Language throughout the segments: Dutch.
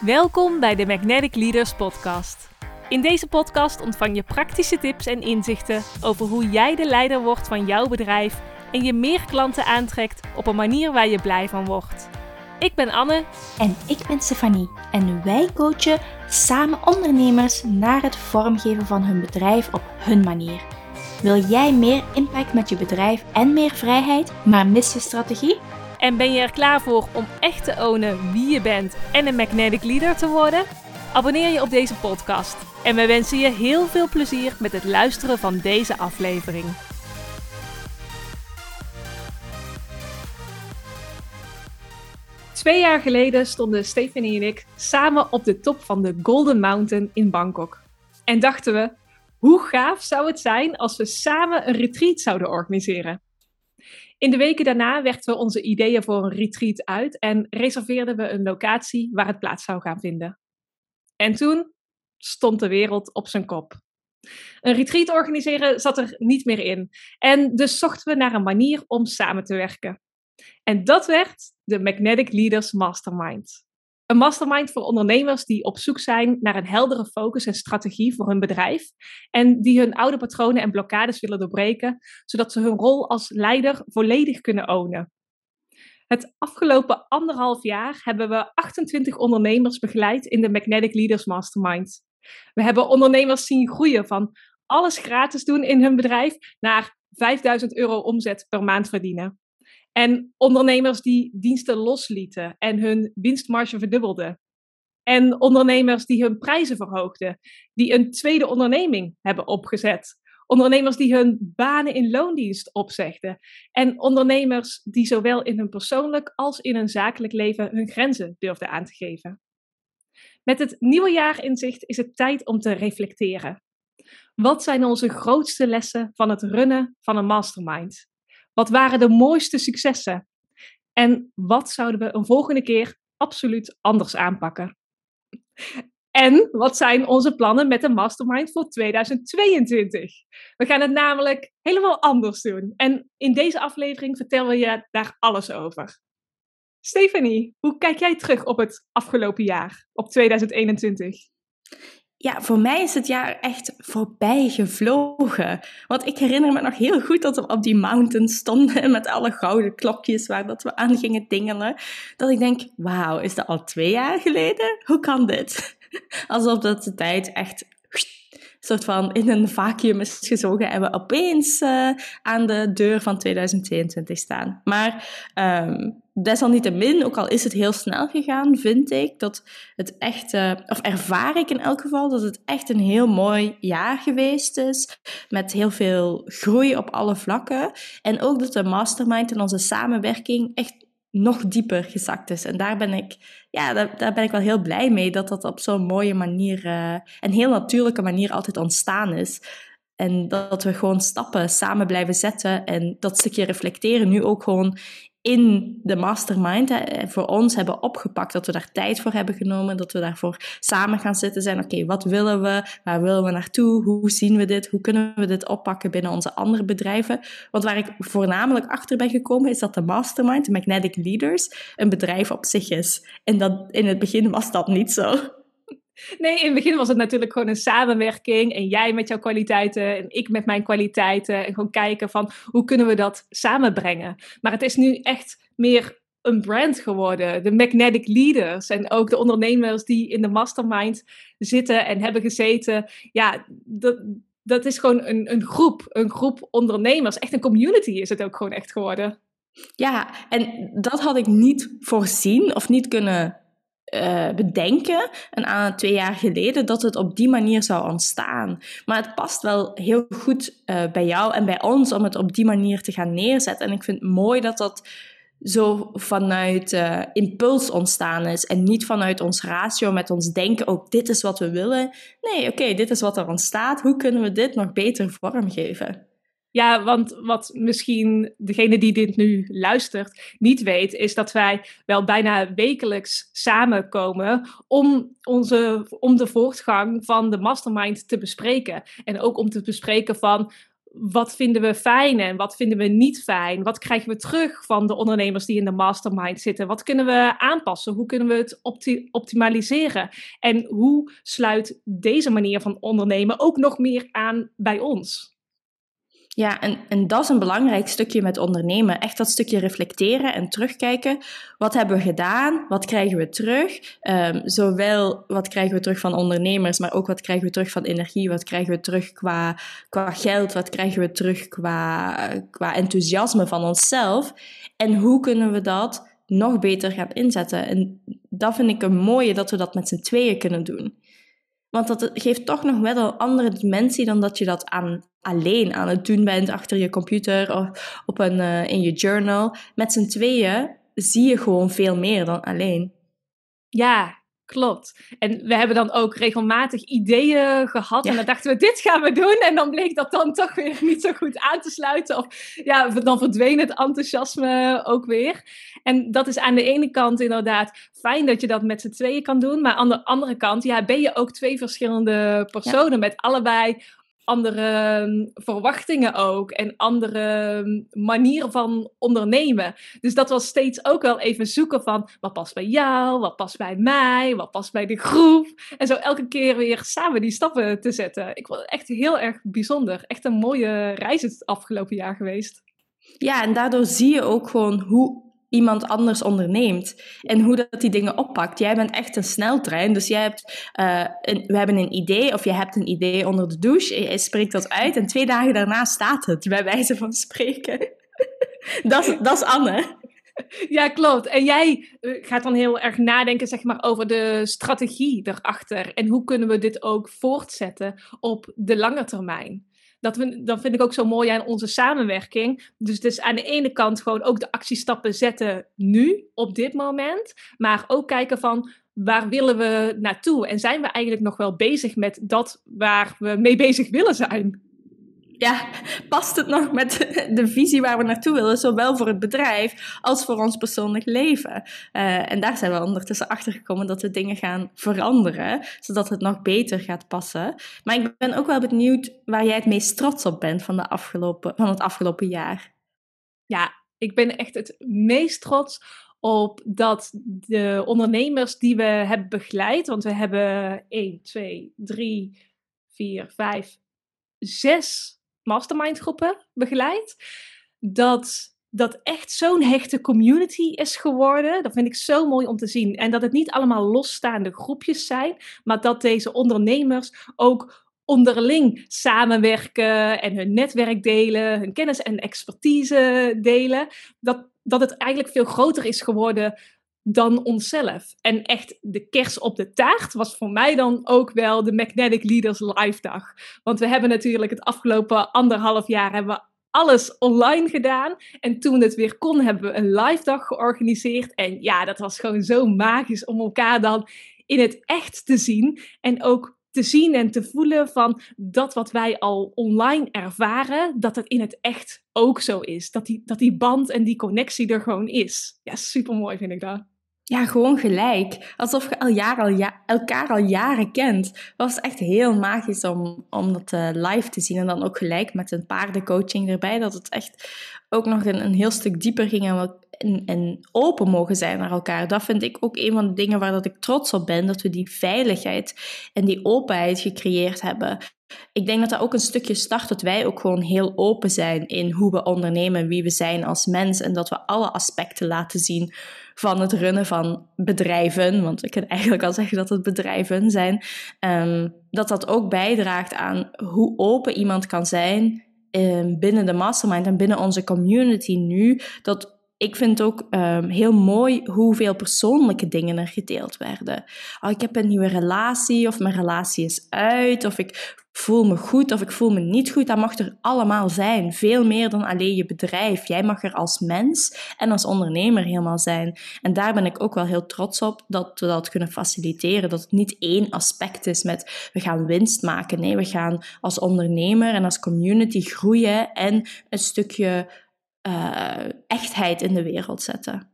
Welkom bij de Magnetic Leaders Podcast. In deze podcast ontvang je praktische tips en inzichten over hoe jij de leider wordt van jouw bedrijf en je meer klanten aantrekt op een manier waar je blij van wordt. Ik ben Anne. En ik ben Stefanie. En wij coachen samen ondernemers naar het vormgeven van hun bedrijf op hun manier. Wil jij meer impact met je bedrijf en meer vrijheid, maar mis je strategie? En ben je er klaar voor om echt te ownen wie je bent en een magnetic leader te worden? Abonneer je op deze podcast. En we wensen je heel veel plezier met het luisteren van deze aflevering. Twee jaar geleden stonden Stephanie en ik samen op de top van de Golden Mountain in Bangkok. En dachten we, hoe gaaf zou het zijn als we samen een retreat zouden organiseren? In de weken daarna werkten we onze ideeën voor een retreat uit en reserveerden we een locatie waar het plaats zou gaan vinden. En toen stond de wereld op zijn kop. Een retreat organiseren zat er niet meer in. En dus zochten we naar een manier om samen te werken. En dat werd de Magnetic Leaders Mastermind. Een mastermind voor ondernemers die op zoek zijn naar een heldere focus en strategie voor hun bedrijf. En die hun oude patronen en blokkades willen doorbreken, zodat ze hun rol als leider volledig kunnen ownen. Het afgelopen anderhalf jaar hebben we 28 ondernemers begeleid in de Magnetic Leaders Mastermind. We hebben ondernemers zien groeien van alles gratis doen in hun bedrijf naar 5000 euro omzet per maand verdienen. En ondernemers die diensten loslieten en hun winstmarge verdubbelden. En ondernemers die hun prijzen verhoogden, die een tweede onderneming hebben opgezet. Ondernemers die hun banen in loondienst opzegden. En ondernemers die zowel in hun persoonlijk als in hun zakelijk leven hun grenzen durfden aan te geven. Met het nieuwe jaar in zicht is het tijd om te reflecteren. Wat zijn onze grootste lessen van het runnen van een mastermind? Wat waren de mooiste successen? En wat zouden we een volgende keer absoluut anders aanpakken? En wat zijn onze plannen met de mastermind voor 2022? We gaan het namelijk helemaal anders doen. En in deze aflevering vertellen we je daar alles over. Stephanie, hoe kijk jij terug op het afgelopen jaar, op 2021? Ja, voor mij is het jaar echt voorbij gevlogen. Want ik herinner me nog heel goed dat we op die mountain stonden met alle gouden klokjes waar dat we aan gingen dingelen. Dat ik denk, wauw, is dat al twee jaar geleden? Hoe kan dit? Alsof dat de tijd echt soort van in een vacuüm is gezogen en we opeens uh, aan de deur van 2022 staan. Maar um, desalniettemin, ook al is het heel snel gegaan, vind ik dat het echt, of ervaar ik in elk geval, dat het echt een heel mooi jaar geweest is. Met heel veel groei op alle vlakken. En ook dat de mastermind en onze samenwerking echt nog dieper gezakt is. En daar ben ik, ja, daar, ben ik wel heel blij mee dat dat op zo'n mooie manier, uh, een heel natuurlijke manier altijd ontstaan is. En dat we gewoon stappen samen blijven zetten en dat stukje reflecteren nu ook gewoon in de mastermind hè, voor ons hebben opgepakt. Dat we daar tijd voor hebben genomen. Dat we daarvoor samen gaan zitten zijn. Oké, wat willen we? Waar willen we naartoe? Hoe zien we dit? Hoe kunnen we dit oppakken binnen onze andere bedrijven? Want waar ik voornamelijk achter ben gekomen is dat de mastermind, de Magnetic Leaders, een bedrijf op zich is. En dat, in het begin was dat niet zo. Nee, in het begin was het natuurlijk gewoon een samenwerking. En jij met jouw kwaliteiten en ik met mijn kwaliteiten. En gewoon kijken van hoe kunnen we dat samenbrengen. Maar het is nu echt meer een brand geworden. De Magnetic Leaders en ook de ondernemers die in de mastermind zitten en hebben gezeten. Ja, dat, dat is gewoon een, een groep. Een groep ondernemers. Echt een community is het ook gewoon echt geworden. Ja, en dat had ik niet voorzien of niet kunnen uh, bedenken, een aan twee jaar geleden, dat het op die manier zou ontstaan. Maar het past wel heel goed uh, bij jou en bij ons om het op die manier te gaan neerzetten. En ik vind het mooi dat dat zo vanuit uh, impuls ontstaan is en niet vanuit ons ratio met ons denken, ook dit is wat we willen. Nee, oké, dit is wat er ontstaat. Hoe kunnen we dit nog beter vormgeven? Ja, want wat misschien degene die dit nu luistert niet weet, is dat wij wel bijna wekelijks samenkomen om, onze, om de voortgang van de mastermind te bespreken. En ook om te bespreken van wat vinden we fijn en wat vinden we niet fijn? Wat krijgen we terug van de ondernemers die in de mastermind zitten? Wat kunnen we aanpassen? Hoe kunnen we het optimaliseren? En hoe sluit deze manier van ondernemen ook nog meer aan bij ons? Ja, en, en dat is een belangrijk stukje met ondernemen. Echt dat stukje reflecteren en terugkijken. Wat hebben we gedaan? Wat krijgen we terug? Um, zowel wat krijgen we terug van ondernemers, maar ook wat krijgen we terug van energie? Wat krijgen we terug qua, qua geld? Wat krijgen we terug qua, qua enthousiasme van onszelf? En hoe kunnen we dat nog beter gaan inzetten? En dat vind ik een mooie dat we dat met z'n tweeën kunnen doen. Want dat geeft toch nog wel een andere dimensie dan dat je dat aan, alleen aan het doen bent achter je computer of op een, uh, in je journal. Met z'n tweeën zie je gewoon veel meer dan alleen. Ja, Klopt. En we hebben dan ook regelmatig ideeën gehad. En dan dachten we, dit gaan we doen. En dan bleek dat dan toch weer niet zo goed aan te sluiten. Of ja, dan verdween het enthousiasme ook weer. En dat is aan de ene kant inderdaad fijn dat je dat met z'n tweeën kan doen. Maar aan de andere kant, ja, ben je ook twee verschillende personen met allebei andere mm, verwachtingen ook en andere mm, manieren van ondernemen. Dus dat was steeds ook wel even zoeken van wat past bij jou, wat past bij mij, wat past bij de groep. En zo elke keer weer samen die stappen te zetten. Ik vond het echt heel erg bijzonder. Echt een mooie reis het afgelopen jaar geweest. Ja, en daardoor zie je ook gewoon hoe iemand anders onderneemt en hoe dat die dingen oppakt. Jij bent echt een sneltrein, dus jij hebt, uh, een, we hebben een idee of je hebt een idee onder de douche, je spreekt dat uit en twee dagen daarna staat het, bij wijze van spreken. dat, is, dat is Anne. Ja, klopt. En jij eh, gaat dan heel erg nadenken zeg maar, over de strategie erachter. En hoe kunnen we dit ook voortzetten op de lange termijn? Dat, we, dat vind ik ook zo mooi aan onze samenwerking. Dus, dus aan de ene kant gewoon ook de actiestappen zetten nu, op dit moment. Maar ook kijken van waar willen we naartoe? En zijn we eigenlijk nog wel bezig met dat waar we mee bezig willen zijn? Ja, past het nog met de visie waar we naartoe willen, zowel voor het bedrijf als voor ons persoonlijk leven? Uh, en daar zijn we ondertussen achter gekomen dat we dingen gaan veranderen, zodat het nog beter gaat passen. Maar ik ben ook wel benieuwd waar jij het meest trots op bent van, de afgelopen, van het afgelopen jaar. Ja, ik ben echt het meest trots op dat de ondernemers die we hebben begeleid, want we hebben 1, 2, 3, 4, 5, 6 mastermind groepen begeleid. Dat dat echt zo'n hechte community is geworden. Dat vind ik zo mooi om te zien. En dat het niet allemaal losstaande groepjes zijn, maar dat deze ondernemers ook onderling samenwerken en hun netwerk delen, hun kennis en expertise delen. Dat, dat het eigenlijk veel groter is geworden dan onszelf. En echt de kers op de taart was voor mij dan ook wel de Magnetic Leaders Live Dag. Want we hebben natuurlijk het afgelopen anderhalf jaar hebben we alles online gedaan. En toen het weer kon, hebben we een live dag georganiseerd. En ja, dat was gewoon zo magisch om elkaar dan in het echt te zien. En ook te zien en te voelen van dat wat wij al online ervaren, dat het in het echt ook zo is. Dat die, dat die band en die connectie er gewoon is. Ja, super mooi vind ik dat. Ja, gewoon gelijk. Alsof je al al ja, elkaar al jaren kent. Het was echt heel magisch om, om dat uh, live te zien. En dan ook gelijk met een paardencoaching erbij. Dat het echt ook nog een, heel stuk dieper ging en, en, en, open mogen zijn naar elkaar. Dat vind ik ook een van de dingen waar dat ik trots op ben. Dat we die veiligheid en die openheid gecreëerd hebben. Ik denk dat dat ook een stukje start dat wij ook gewoon heel open zijn in hoe we ondernemen, wie we zijn als mens en dat we alle aspecten laten zien van het runnen van bedrijven, want ik kan eigenlijk al zeggen dat het bedrijven zijn, um, dat dat ook bijdraagt aan hoe open iemand kan zijn um, binnen de mastermind en binnen onze community nu, dat ik vind ook um, heel mooi hoeveel persoonlijke dingen er gedeeld werden. Oh, ik heb een nieuwe relatie, of mijn relatie is uit, of ik voel me goed of ik voel me niet goed. Dat mag er allemaal zijn. Veel meer dan alleen je bedrijf. Jij mag er als mens en als ondernemer helemaal zijn. En daar ben ik ook wel heel trots op dat we dat kunnen faciliteren. Dat het niet één aspect is met we gaan winst maken. Nee, we gaan als ondernemer en als community groeien en een stukje uh, echtheid in de wereld zetten.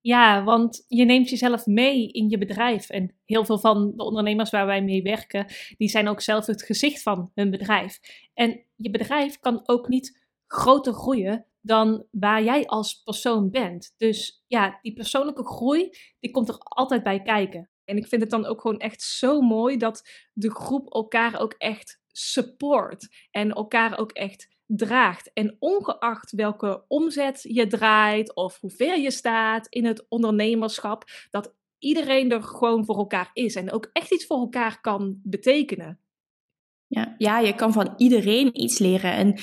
Ja, want je neemt jezelf mee in je bedrijf. En heel veel van de ondernemers waar wij mee werken, die zijn ook zelf het gezicht van hun bedrijf. En je bedrijf kan ook niet groter groeien dan waar jij als persoon bent. Dus ja, die persoonlijke groei, die komt er altijd bij kijken. En ik vind het dan ook gewoon echt zo mooi dat de groep elkaar ook echt support en elkaar ook echt draagt. En ongeacht welke omzet je draait of hoe ver je staat in het ondernemerschap, dat iedereen er gewoon voor elkaar is en ook echt iets voor elkaar kan betekenen. Ja, ja, je kan van iedereen iets leren. En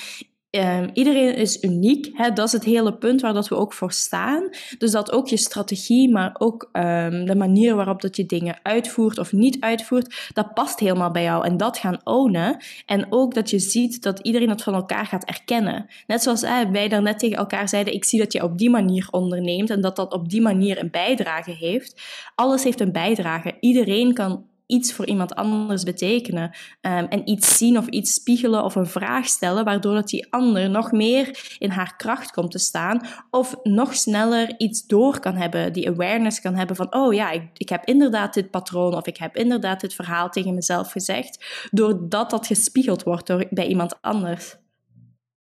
Um, iedereen is uniek. Hè? Dat is het hele punt waar dat we ook voor staan. Dus dat ook je strategie, maar ook um, de manier waarop dat je dingen uitvoert of niet uitvoert, dat past helemaal bij jou. En dat gaan ownen. En ook dat je ziet dat iedereen het van elkaar gaat erkennen. Net zoals wij daarnet tegen elkaar zeiden, ik zie dat je op die manier onderneemt en dat dat op die manier een bijdrage heeft. Alles heeft een bijdrage. Iedereen kan iets voor iemand anders betekenen. Um, en iets zien of iets spiegelen of een vraag stellen, waardoor dat die ander nog meer in haar kracht komt te staan. Of nog sneller iets door kan hebben, die awareness kan hebben van, oh ja, ik, ik heb inderdaad dit patroon of ik heb inderdaad dit verhaal tegen mezelf gezegd, doordat dat gespiegeld wordt door, bij iemand anders.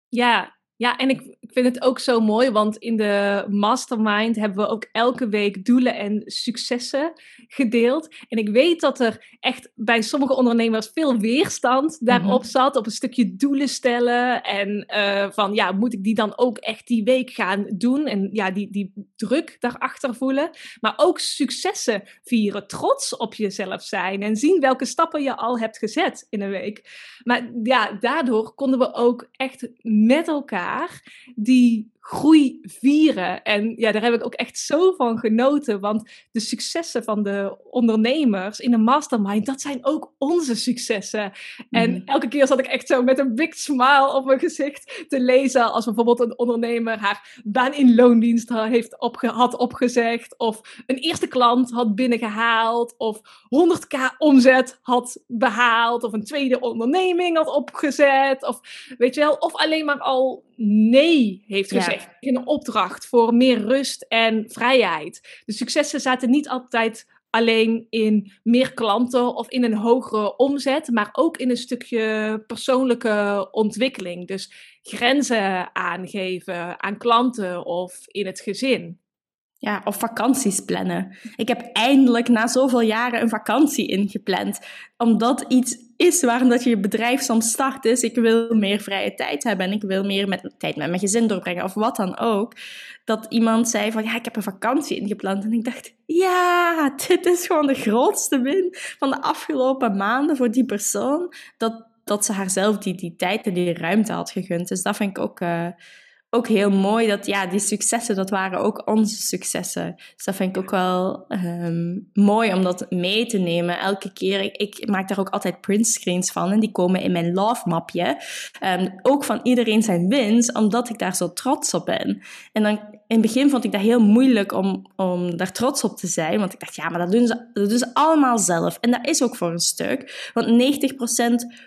Ja, ja, en ik, ik vind het ook zo mooi, want in de mastermind hebben we ook elke week doelen en successen gedeeld. En ik weet dat er echt bij sommige ondernemers veel weerstand daarop mhm. zat, op een stukje doelen stellen. En uh, van, ja, moet ik die dan ook echt die week gaan doen? En ja, die, die druk daarachter voelen. Maar ook successen vieren, trots op jezelf zijn en zien welke stappen je al hebt gezet in een week. Maar ja, daardoor konden we ook echt met elkaar die groei vieren. En ja, daar heb ik ook echt zo van genoten. Want de successen van de ondernemers in de mastermind, dat zijn ook onze successen. En mhm. elke keer zat ik echt zo met een big smile op mijn gezicht te lezen. Als bijvoorbeeld een ondernemer haar baan in loondienst heeft opge had opgezegd. Of een eerste klant had binnengehaald. Of 100k omzet had behaald. Of een tweede onderneming had opgezet. Of weet je wel, of alleen maar al nee heeft gezegd een opdracht voor meer rust en vrijheid. De successen zaten niet altijd alleen in meer klanten of in een hogere omzet, maar ook in een stukje persoonlijke ontwikkeling. Dus grenzen aangeven aan klanten of in het gezin. Ja, of vakanties plannen. Ik heb eindelijk na zoveel jaren een vakantie ingepland. Omdat iets is waarom dat je bedrijf soms start is. Ik wil meer vrije tijd hebben en ik wil meer met, tijd met mijn gezin doorbrengen of wat dan ook. Dat iemand zei van ja, ik heb een vakantie ingepland. En ik dacht, ja, dit is gewoon de grootste win van de afgelopen maanden voor die persoon. Dat, dat ze haarzelf die, die tijd en die ruimte had gegund. Dus dat vind ik ook... Uh, ook heel mooi dat ja, die successen, dat waren ook onze successen. Dus dat vind ik ook wel um, mooi om dat mee te nemen. Elke keer, ik, maak daar ook altijd print screens van en die komen in mijn love mapje. Um, ook van iedereen zijn wins, omdat ik daar zo trots op ben. En dan in het begin vond ik dat heel moeilijk om, om daar trots op te zijn. Want ik dacht, ja, maar dat doen, ze, dat doen ze allemaal zelf. En dat is ook voor een stuk. Want 90%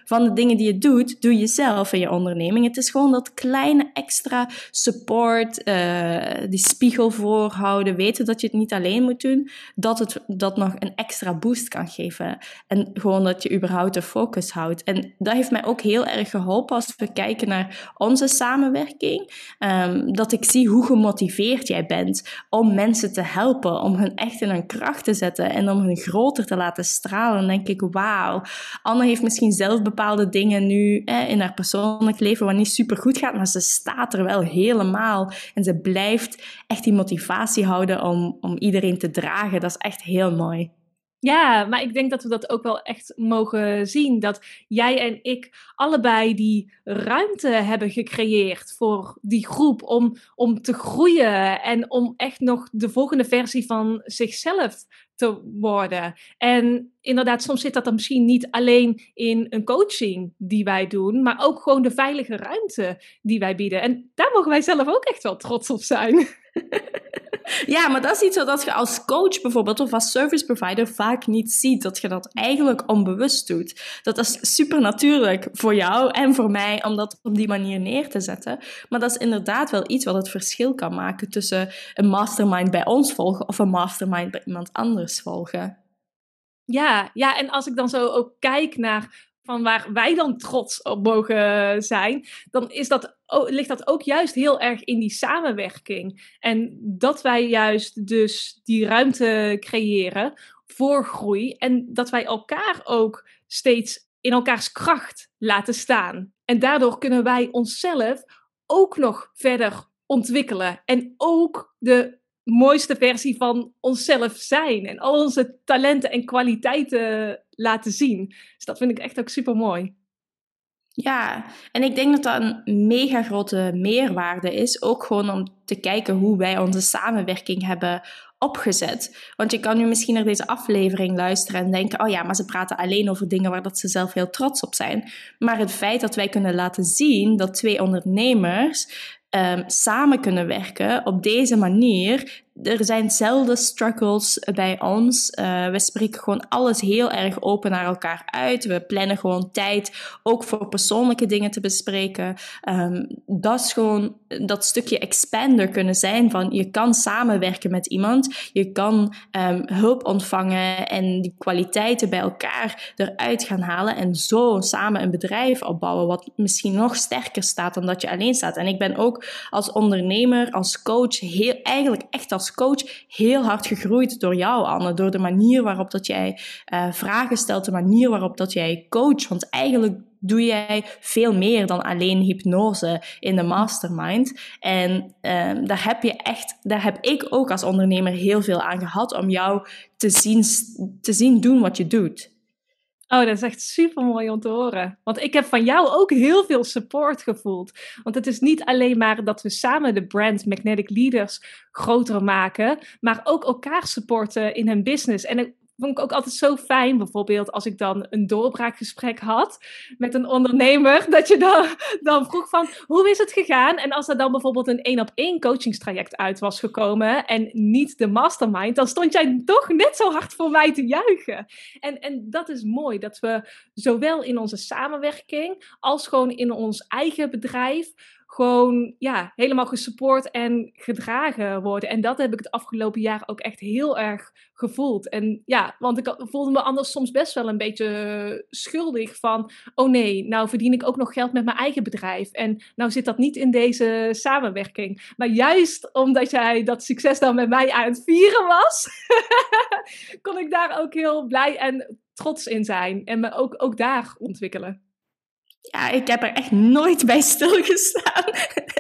van de dingen die je doet, doe je zelf in je onderneming. Het is gewoon dat kleine extra support, uh, die spiegel voorhouden, weten dat je het niet alleen moet doen, dat het dat nog een extra boost kan geven. En gewoon dat je überhaupt de focus houdt. En dat heeft mij ook heel erg geholpen als we kijken naar onze samenwerking. Um, dat ik zie hoe gemotiveerd jij bent om mensen te helpen, om hun echt in hun kracht te zetten en om hun groter te laten stralen. Dan denk ik, wauw, Anne heeft misschien zelf bepaalde dingen nu in haar persoonlijk leven wat niet super goed gaat, maar ze staat er wel helemaal. En ze blijft echt die motivatie houden om, om iedereen te dragen. Dat is echt heel mooi. Ja, maar ik denk dat we dat ook wel echt mogen zien. Dat jij en ik allebei die ruimte hebben gecreëerd voor die groep om, om te groeien en om echt nog de volgende versie van zichzelf te worden. En inderdaad, soms zit dat dan misschien niet alleen in een coaching die wij doen, maar ook gewoon de veilige ruimte die wij bieden. En daar mogen wij zelf ook echt wel trots op zijn. Ja, maar dat is iets wat je als coach bijvoorbeeld of als service provider vaak niet ziet. Dat je dat eigenlijk onbewust doet. Dat is super natuurlijk voor jou en voor mij om dat op die manier neer te zetten. Maar dat is inderdaad wel iets wat het verschil kan maken tussen een mastermind bij ons volgen of een mastermind bij iemand anders volgen. Ja, ja, en als ik dan zo ook kijk naar van waar wij dan trots op mogen zijn, dan is dat, ligt dat ook juist heel erg in die samenwerking. En dat wij juist dus die ruimte creëren voor groei en dat wij elkaar ook steeds in elkaars kracht laten staan. En daardoor kunnen wij onszelf ook nog verder ontwikkelen en ook de mooiste versie van onszelf zijn en al onze talenten en kwaliteiten laten zien. Dus dat vind ik echt ook super mooi. Ja, en ik denk dat dat een mega grote meerwaarde is. Ook gewoon om te kijken hoe wij onze samenwerking hebben opgezet. Want je kan nu misschien naar deze aflevering luisteren en denken: oh ja, maar ze praten alleen over dingen waar dat ze zelf heel trots op zijn. Maar het feit dat wij kunnen laten zien dat twee ondernemers um, samen kunnen werken op deze manier, er zijn zelden struggles bij ons. Uh, we spreken gewoon alles heel erg open naar elkaar uit. We plannen gewoon tijd, ook voor persoonlijke dingen te bespreken. Um, dat is gewoon dat stukje expander kunnen zijn van je kan samenwerken met iemand, je kan um, hulp ontvangen en die kwaliteiten bij elkaar eruit gaan halen en zo samen een bedrijf opbouwen wat misschien nog sterker staat dan dat je alleen staat. En ik ben ook als ondernemer, als coach, heel, eigenlijk echt als coach heel hard gegroeid door jou, Anne. Door de manier waarop dat jij uh, vragen stelt, de manier waarop dat jij coach. Want eigenlijk doe jij veel meer dan alleen hypnose in de mastermind. En uh, daar heb je echt, daar heb ik ook als ondernemer heel veel aan gehad om jou te zien, te zien doen wat je doet. Oh, dat is echt super mooi om te horen. Want ik heb van jou ook heel veel support gevoeld. Want het is niet alleen maar dat we samen de brand Magnetic Leaders groter maken, maar ook elkaar supporten in hun business. En vond ik ook altijd zo fijn, bijvoorbeeld als ik dan een doorbraakgesprek had met een ondernemer, dat je dan, dan vroeg van, hoe is het gegaan? En als er dan bijvoorbeeld een één op één coachingstraject uit was gekomen en niet de mastermind, dan stond jij toch net zo hard voor mij te juichen. En, en dat is mooi, dat we zowel in onze samenwerking als gewoon in ons eigen bedrijf gewoon ja, helemaal gesupport en gedragen worden. En dat heb ik het afgelopen jaar ook echt heel erg gevoeld. En ja, want ik voelde me anders soms best wel een beetje schuldig van, oh nee, nou verdien ik ook nog geld met mijn eigen bedrijf. En nou zit dat niet in deze samenwerking. Maar juist omdat jij dat succes dan met mij aan het vieren was, kon ik daar ook heel blij en trots in zijn. En me ook, ook daar ontwikkelen. Ja, ik heb er echt nooit bij stilgestaan.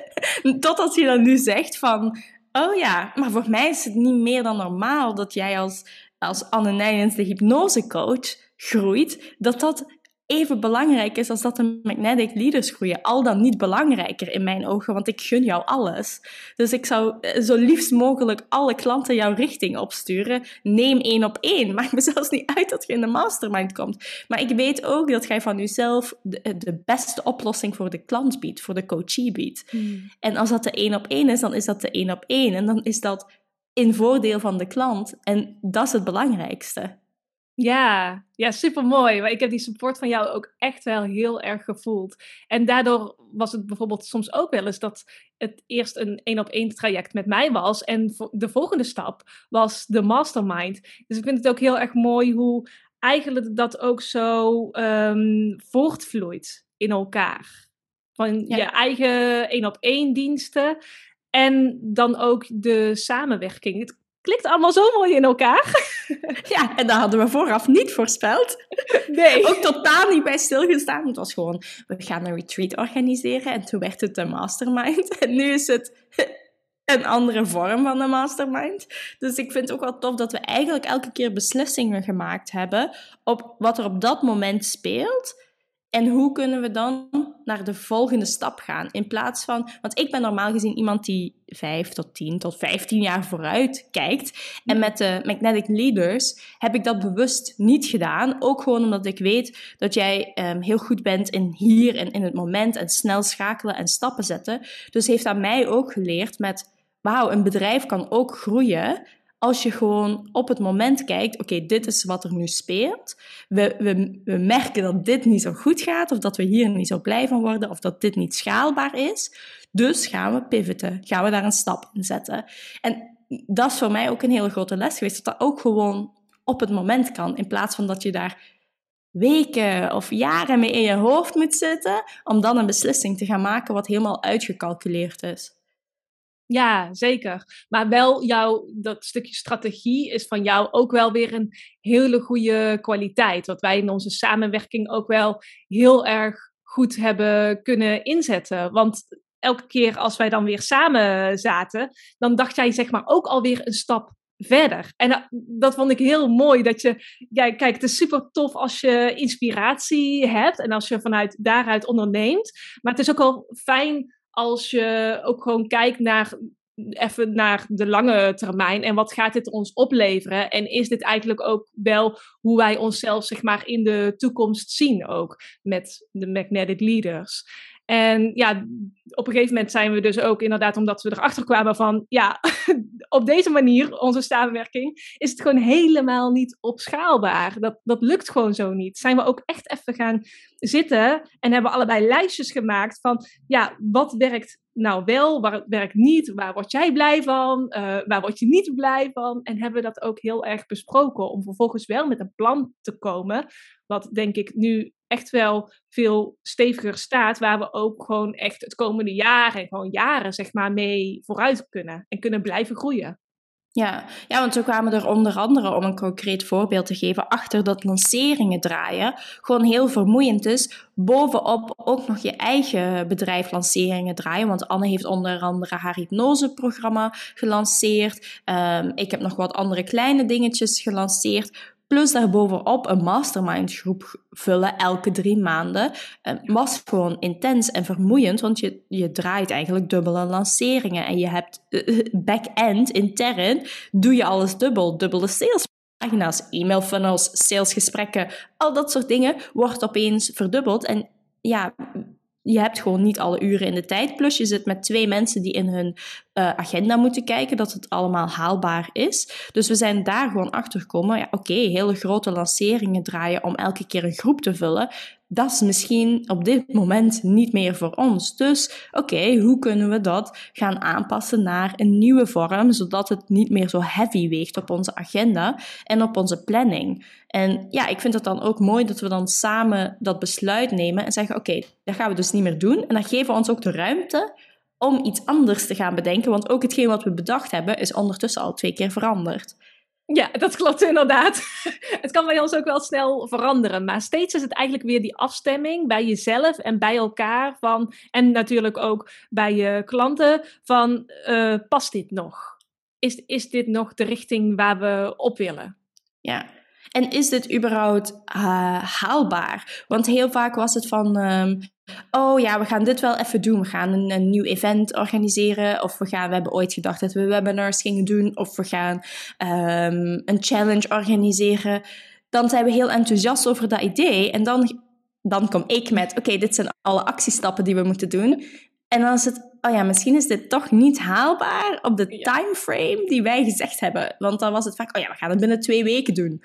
Totdat je dan nu zegt van... Oh ja, maar voor mij is het niet meer dan normaal dat jij als, als Anne Nijens, de hypnosecoach, groeit. Dat dat even belangrijk is als dat de magnetic leaders groeien. Al dan niet belangrijker in mijn ogen, want ik gun jou alles. Dus ik zou eh, zo liefst mogelijk alle klanten jouw richting opsturen. Neem één op één. Maakt me zelfs niet uit dat je in de mastermind komt. Maar ik weet ook dat jij van jezelf de, de beste oplossing voor de klant biedt, voor de coachie biedt. Hmm. En als dat de één op één is, dan is dat de één op één. En dan is dat in voordeel van de klant. En dat is het belangrijkste. Ja, ja, super mooi. Maar ik heb die support van jou ook echt wel heel erg gevoeld. En daardoor was het bijvoorbeeld soms ook wel eens dat het eerst een één op één traject met mij was. En de volgende stap was de mastermind. Dus ik vind het ook heel erg mooi hoe eigenlijk dat ook zo um, voortvloeit in elkaar. Van je eigen één op één diensten. En dan ook de samenwerking. Het klikt allemaal zo mooi in elkaar. Ja, en dat hadden we vooraf niet voorspeld. Nee. Ook totaal niet bij stilgestaan. Het was gewoon, we gaan een retreat organiseren. En toen werd het een mastermind. En nu is het een andere vorm van een mastermind. Dus ik vind het ook wel tof dat we eigenlijk elke keer beslissingen gemaakt hebben op wat er op dat moment speelt. En hoe kunnen we dan naar de volgende stap gaan? In plaats van, want ik ben normaal gezien iemand die 5 tot 10 tot 15 jaar vooruit kijkt. En met de Magnetic Leaders heb ik dat bewust niet gedaan. Ook gewoon omdat ik weet dat jij um, heel goed bent in hier en in het moment en snel schakelen en stappen zetten. Dus heeft aan mij ook geleerd met, wauw, een bedrijf kan ook groeien als je gewoon op het moment kijkt, oké, dit is wat er nu speelt. We, we, we merken dat dit niet zo goed gaat, of dat we hier niet zo blij van worden, of dat dit niet schaalbaar is. Dus gaan we pivoten, gaan we daar een stap in zetten. En dat is voor mij ook een hele grote les geweest, dat dat ook gewoon op het moment kan, in plaats van dat je daar weken of jaren mee in je hoofd moet zitten om dan een beslissing te gaan maken wat helemaal uitgecalculeerd is. Ja, zeker. Maar wel jouw, dat stukje strategie is van jou ook wel weer een hele goede kwaliteit. Wat wij in onze samenwerking ook wel heel erg goed hebben kunnen inzetten. Want elke keer als wij dan weer samen zaten, dan dacht jij zeg maar ook alweer een stap verder. En dat, vond ik heel mooi. Dat je, ja, kijk, het is super tof als je inspiratie hebt en als je vanuit daaruit onderneemt. Maar het is ook wel fijn als je ook gewoon kijkt naar even naar de lange termijn en wat gaat dit ons opleveren en is dit eigenlijk ook wel hoe wij onszelf zeg maar in de toekomst zien ook met de magnetic leaders. En ja, op een gegeven moment zijn we dus ook inderdaad, omdat we erachter kwamen van, ja, op deze manier, onze samenwerking, is het gewoon helemaal niet opschaalbaar. Dat, dat lukt gewoon zo niet. Zijn we ook echt even gaan zitten en hebben allebei lijstjes gemaakt van, ja, wat werkt nou wel, waar werkt niet, waar word jij blij van, uh, waar word je niet blij van. En hebben we dat ook heel erg besproken om vervolgens wel met een plan te komen, wat denk ik nu echt wel veel steviger staat, waar we ook gewoon echt het komende jaar en gewoon jaren zeg maar mee vooruit kunnen en kunnen blijven groeien. Ja, ja, want we kwamen er onder andere, om een concreet voorbeeld te geven, achter dat lanceringen draaien gewoon heel vermoeiend is. Bovenop ook nog je eigen bedrijf lanceringen draaien. Want Anne heeft onder andere haar hypnoseprogramma gelanceerd. Um, ik heb nog wat andere kleine dingetjes gelanceerd. Plus daarbovenop een mastermind groep vullen elke drie maanden uh, was gewoon intens en vermoeiend, want je, je draait eigenlijk dubbele lanceringen en je hebt uh, back-end, intern, doe je alles dubbel. Dubbele salespagina's, e-mail funnels, salesgesprekken, al dat soort dingen wordt opeens verdubbeld. En ja, je hebt gewoon niet alle uren in de tijd. Plus je zit met twee mensen die in hun uh, agenda moeten kijken dat het allemaal haalbaar is. Dus we zijn daar gewoon achter gekomen. Ja, oké, hele grote lanceringen draaien om elke keer een groep te vullen dat is misschien op dit moment niet meer voor ons. Dus oké, hoe kunnen we dat gaan aanpassen naar een nieuwe vorm, zodat het niet meer zo heavy weegt op onze agenda en op onze planning? En ja, ik vind het dan ook mooi dat we dan samen dat besluit nemen en zeggen: oké, dat gaan we dus niet meer doen. En dan geven we ons ook de ruimte om iets anders te gaan bedenken, want ook hetgeen wat we bedacht hebben is ondertussen al twee keer veranderd. Ja, dat klopt inderdaad. Het kan bij ons ook wel snel veranderen. Maar steeds is het eigenlijk weer die afstemming bij jezelf en bij elkaar. Van, en natuurlijk ook bij je klanten. Van, uh, past dit nog? Is, is dit nog de richting waar we op willen? Ja, en is dit überhaupt uh, haalbaar? Want heel vaak was het van, um, oh ja, we gaan dit wel even doen. We gaan een, een, nieuw event organiseren. Of we, gaan, we hebben ooit gedacht dat we webinars gingen doen. Of we gaan um, een challenge organiseren. Dan zijn we heel enthousiast over dat idee. En dan, dan kom ik met, oké, dit zijn alle actiestappen die we moeten doen. En dan is het, oh ja, misschien is dit toch niet haalbaar op de timeframe die wij gezegd hebben. Want dan was het vaak, oh ja, we gaan het binnen twee weken doen.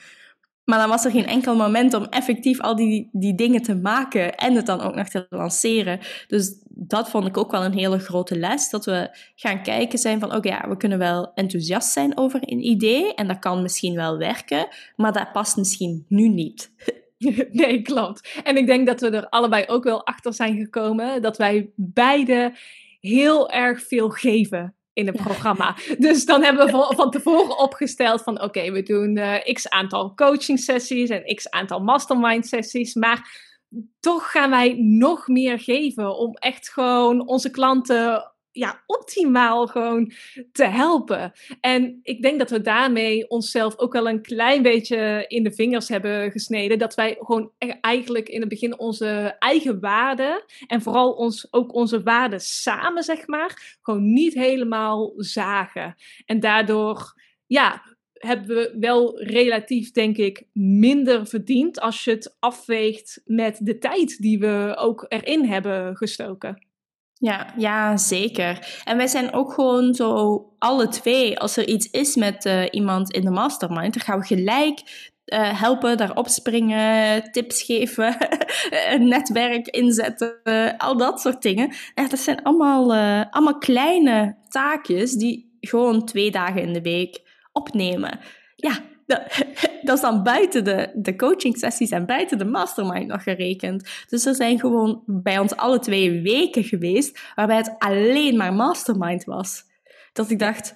Maar dan was er geen enkel moment om effectief al die, die dingen te maken en het dan ook nog te lanceren. Dus dat vond ik ook wel een hele grote les. Dat we gaan kijken zijn van, oké, ja, we kunnen wel enthousiast zijn over een idee en dat kan misschien wel werken, maar dat past misschien nu niet. Nee, klopt. En ik denk dat we er allebei ook wel achter zijn gekomen dat wij beide heel erg veel geven in het programma. Dus dan hebben we van tevoren opgesteld van oké, we doen uh, x aantal coaching sessies en x aantal mastermind sessies, maar toch gaan wij nog meer geven om echt gewoon onze klanten ja, optimaal gewoon te helpen. En ik denk dat we daarmee onszelf ook wel een klein beetje in de vingers hebben gesneden. Dat wij gewoon e-, eigenlijk in het begin onze eigen waarden en vooral ons, ook onze waarden samen, zeg maar, gewoon niet helemaal zagen. En daardoor, ja, hebben we wel relatief, denk ik, minder verdiend als je het afweegt met de tijd die we ook erin hebben gestoken. Ja, ja, zeker. En wij zijn ook gewoon zo alle twee, als er iets is met uh, iemand in de mastermind, dan gaan we gelijk uh, helpen, daarop springen, tips geven, netwerk inzetten, al dat soort dingen. En dat zijn allemaal, uh, allemaal kleine taakjes die gewoon twee dagen in de week opnemen. Ja, dat, dat is dan buiten de, de coaching sessies en buiten de mastermind nog gerekend. Dus er zijn gewoon bij ons alle twee weken geweest waarbij het alleen maar mastermind was. Dat ik dacht,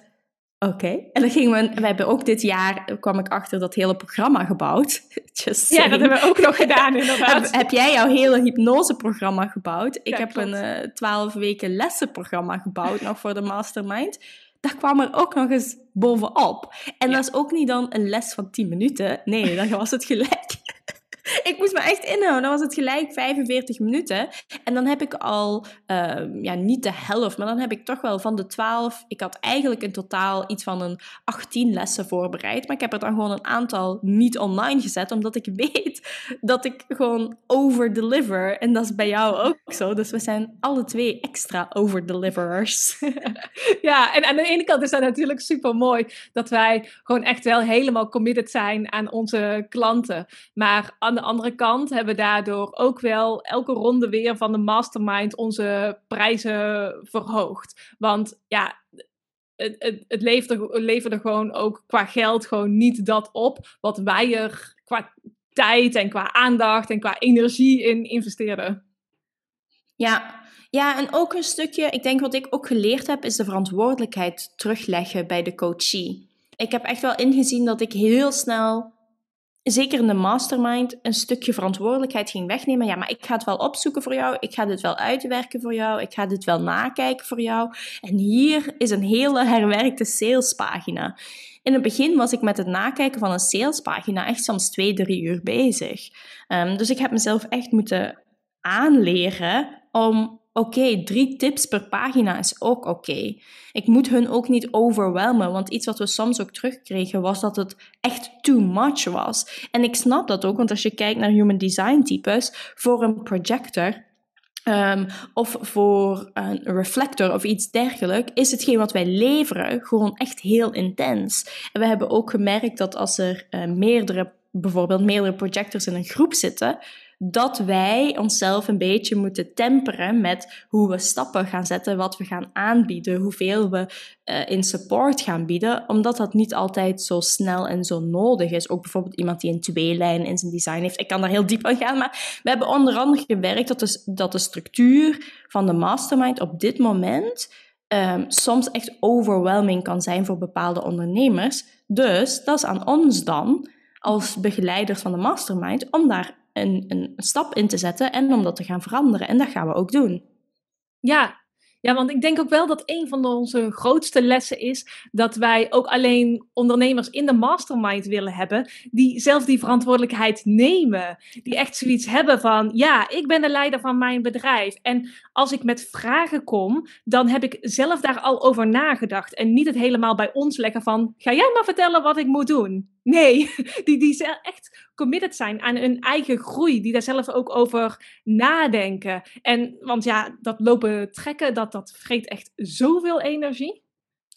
Oké. En dan gingen we, we hebben ook dit jaar, kwam ik achter dat hele programma gebouwd. Just ja, dat hebben we ook nog gedaan inderdaad. heb, heb jij jouw hele hypnoseprogramma gebouwd? ik heb een uh, twaalf weken lessenprogramma gebouwd nog voor de mastermind. Daar kwam er ook nog eens bovenop. En dat is ook niet dan een les van 10 minuten. Nee, dan was het gelijk ik moest me echt inhouden. Dan was het gelijk 45 minuten. En dan heb ik al, ehm, ja, niet de helft, maar dan heb ik toch wel van de 12. Ik had eigenlijk in totaal iets van een 18 lessen voorbereid. Maar ik heb er dan gewoon een aantal niet online gezet, omdat ik weet dat ik gewoon over-deliver. En dat is bij jou ook zo. Dus we zijn alle twee extra over-deliverers. ja, en aan de ene kant is dat natuurlijk super mooi dat wij gewoon echt wel helemaal committed zijn aan onze klanten. Maar de andere kant hebben we daardoor ook wel elke ronde weer van de mastermind onze prijzen verhoogd. Want ja, het, het, het leverde, gewoon ook qua geld gewoon niet dat op wat wij er qua tijd en qua aandacht en qua energie in investeerden. Ja, ja, en ook een stukje, ik denk wat ik ook geleerd heb, is de verantwoordelijkheid terugleggen bij de coachie. Ik heb echt wel ingezien dat ik heel snel zeker in de mastermind, een stukje verantwoordelijkheid ging wegnemen. Ja, maar ik ga het wel opzoeken voor jou. Ik ga dit wel uitwerken voor jou. Ik ga dit wel nakijken voor jou. En hier is een hele herwerkte salespagina. In het begin was ik met het nakijken van een salespagina echt soms twee, drie uur bezig. Um, dus ik heb mezelf echt moeten aanleren om oké, drie tips per pagina is ook oké. Ik moet hun ook niet overwelmen, want iets wat we soms ook terugkregen was dat het echt too much was. En ik snap dat ook, want als je kijkt naar human design types, voor een projector Um, of voor een reflector of iets dergelijks, is hetgeen wat wij leveren gewoon echt heel intens. En we hebben ook gemerkt dat als er uh, meerdere, bijvoorbeeld meerdere projectors in een groep zitten, dat wij onszelf een beetje moeten temperen met hoe we stappen gaan zetten, wat we gaan aanbieden, hoeveel we uh, in support gaan bieden, omdat dat niet altijd zo snel en zo nodig is. Ook bijvoorbeeld iemand die een twee-lijn in zijn design heeft. Ik kan daar heel diep aan gaan, maar we hebben onder andere gewerkt dat de, dat de structuur van de mastermind op dit moment um, soms echt overwhelming kan zijn voor bepaalde ondernemers. Dus dat is aan ons dan als begeleiders van de mastermind om daar een, een stap in te zetten en om dat te gaan veranderen. En dat gaan we ook doen. Ja, ja, want ik denk ook wel dat een van onze grootste lessen is dat wij ook alleen ondernemers in de mastermind willen hebben die zelf die verantwoordelijkheid nemen. Die echt zoiets hebben van, ja, ik ben de leider van mijn bedrijf. En als ik met vragen kom, dan heb ik zelf daar al over nagedacht. En niet het helemaal bij ons leggen van, ga jij maar vertellen wat ik moet doen. Nee, die, die echt committed zijn aan hun eigen groei. Die daar zelf ook over nadenken. En, want ja, dat lopen trekken, dat, dat vreet echt zoveel energie.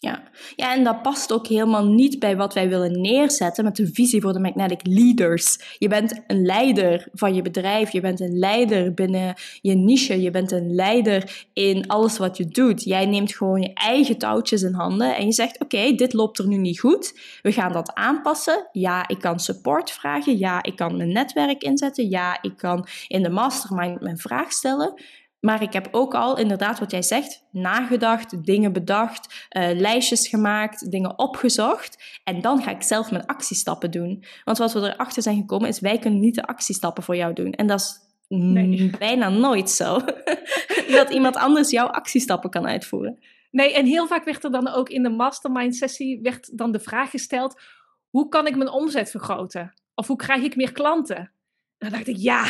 Ja. ja, en dat past ook helemaal niet bij wat wij willen neerzetten met de visie voor de Magnetic Leaders. Je bent een leider van je bedrijf, je bent een leider binnen je niche, je bent een leider in alles wat je doet. Jij neemt gewoon je eigen touwtjes in handen en je zegt: Oké, dit loopt er nu niet goed. We gaan dat aanpassen. Ja, ik kan support vragen. Ja, ik kan mijn netwerk inzetten. Ja, ik kan in de mastermind mijn vraag stellen. Maar ik heb ook al, inderdaad, wat jij zegt, nagedacht, dingen bedacht, uh, lijstjes gemaakt, dingen opgezocht. En dan ga ik zelf mijn actiestappen doen. Want wat we erachter zijn gekomen is, wij kunnen niet de actiestappen voor jou doen. En dat is bijna nooit zo. dat iemand anders jouw actiestappen kan uitvoeren. Nee, en heel vaak werd er dan ook in de mastermind sessie werd dan de vraag gesteld: hoe kan ik mijn omzet vergroten? Of hoe krijg ik meer klanten? En dan dacht ik, ja,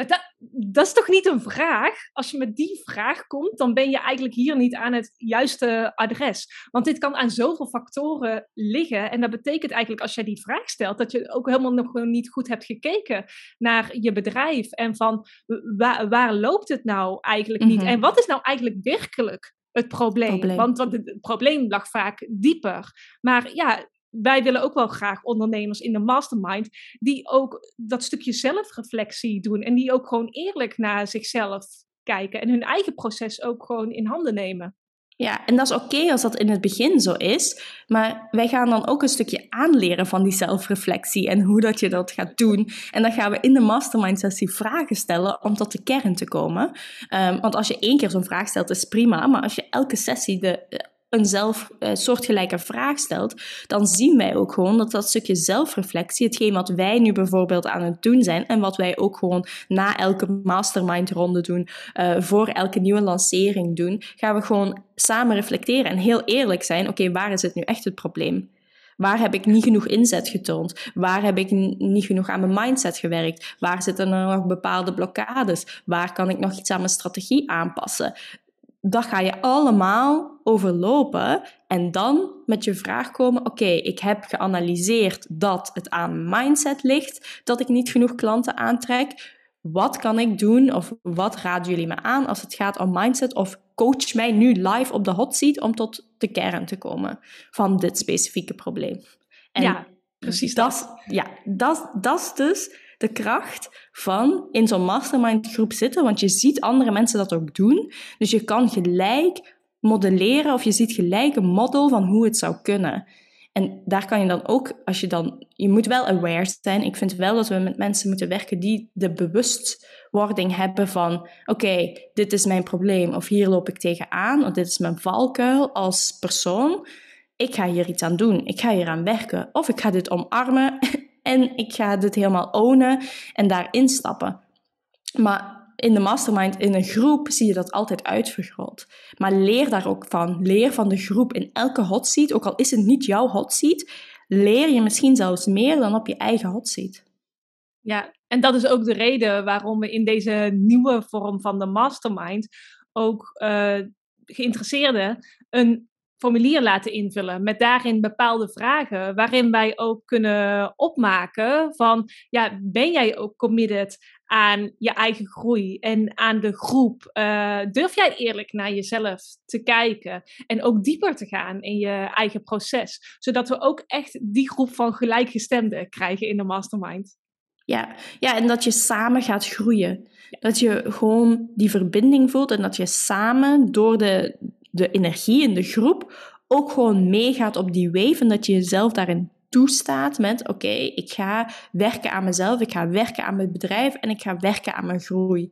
maar dat, dat is toch niet een vraag? Als je met die vraag komt, dan ben je eigenlijk hier niet aan het juiste adres. Want dit kan aan zoveel factoren liggen. En dat betekent eigenlijk, als jij die vraag stelt, dat je ook helemaal nog niet goed hebt gekeken naar je bedrijf. En van waar, waar loopt het nou eigenlijk niet? Mhm. En wat is nou eigenlijk werkelijk het probleem? probleem. Want, want het probleem lag vaak dieper. Maar ja, wij willen ook wel graag ondernemers in de mastermind die ook dat stukje zelfreflectie doen en die ook gewoon eerlijk naar zichzelf kijken en hun eigen proces ook gewoon in handen nemen. Ja, en dat is oké als dat in het begin zo is, maar wij gaan dan ook een stukje aanleren van die zelfreflectie en hoe dat je dat gaat doen. En dan gaan we in de mastermind sessie vragen stellen om tot de kern te komen. Um, want als je één keer zo'n vraag stelt, is prima, maar als je elke sessie de een zelf uh, soortgelijke vraag stelt, dan zien wij ook gewoon dat dat stukje zelfreflectie, hetgeen wat wij nu bijvoorbeeld aan het doen zijn en wat wij ook gewoon na elke mastermind ronde doen, uh, voor elke nieuwe lancering doen, gaan we gewoon samen reflecteren en heel eerlijk zijn, oké, waar is het nu echt het probleem? Waar heb ik niet genoeg inzet getoond? Waar heb ik niet genoeg aan mijn mindset gewerkt? Waar zitten er nog bepaalde blokkades? Waar kan ik nog iets aan mijn strategie aanpassen? Dat ga je allemaal overlopen en dan met je vraag komen: oké, ik heb geanalyseerd dat het aan mindset ligt, dat ik niet genoeg klanten aantrek. Wat kan ik doen of wat raden jullie me aan als het gaat om mindset? Of coach mij nu live op de hot seat om tot de kern te komen van dit specifieke probleem. En ja, precies dat. Ja, dat, dat is dus de kracht van in zo'n mastermind groep zitten, want je ziet andere mensen dat ook doen. Dus je kan gelijk modelleren of je ziet gelijk een model van hoe het zou kunnen. En daar kan je dan ook, als je dan, je moet wel aware zijn. Ik vind wel dat we met mensen moeten werken die de bewustwording hebben van, oké, dit is mijn probleem of hier loop ik tegenaan of dit is mijn valkuil als persoon. Ik ga hier iets aan doen, ik ga hier aan werken of ik ga dit omarmen en ik ga dit helemaal ownen en daarin stappen. Maar in de mastermind, in een groep, zie je dat altijd uitvergroot. Maar leer daar ook van. Leer van de groep in elke hot seat, ook al is het niet jouw hot seat, leer je misschien zelfs meer dan op je eigen hot seat. Ja, en dat is ook de reden waarom we in deze nieuwe vorm van de mastermind ook uh, geïnteresseerden een formulier laten invullen met daarin bepaalde vragen, waarin wij ook kunnen opmaken van, ja, ben jij ook committed aan je eigen groei en aan de groep? Uh, durf jij eerlijk naar jezelf te kijken en ook dieper te gaan in je eigen proces, zodat we ook echt die groep van gelijkgestemden krijgen in de mastermind? Ja, ja, en dat je samen gaat groeien. Dat je gewoon die verbinding voelt en dat je samen door de, de energie in de groep ook gewoon meegaat op die wave en dat je jezelf daarin toestaat met oké, ik ga werken aan mezelf, ik ga werken aan mijn bedrijf en ik ga werken aan mijn groei.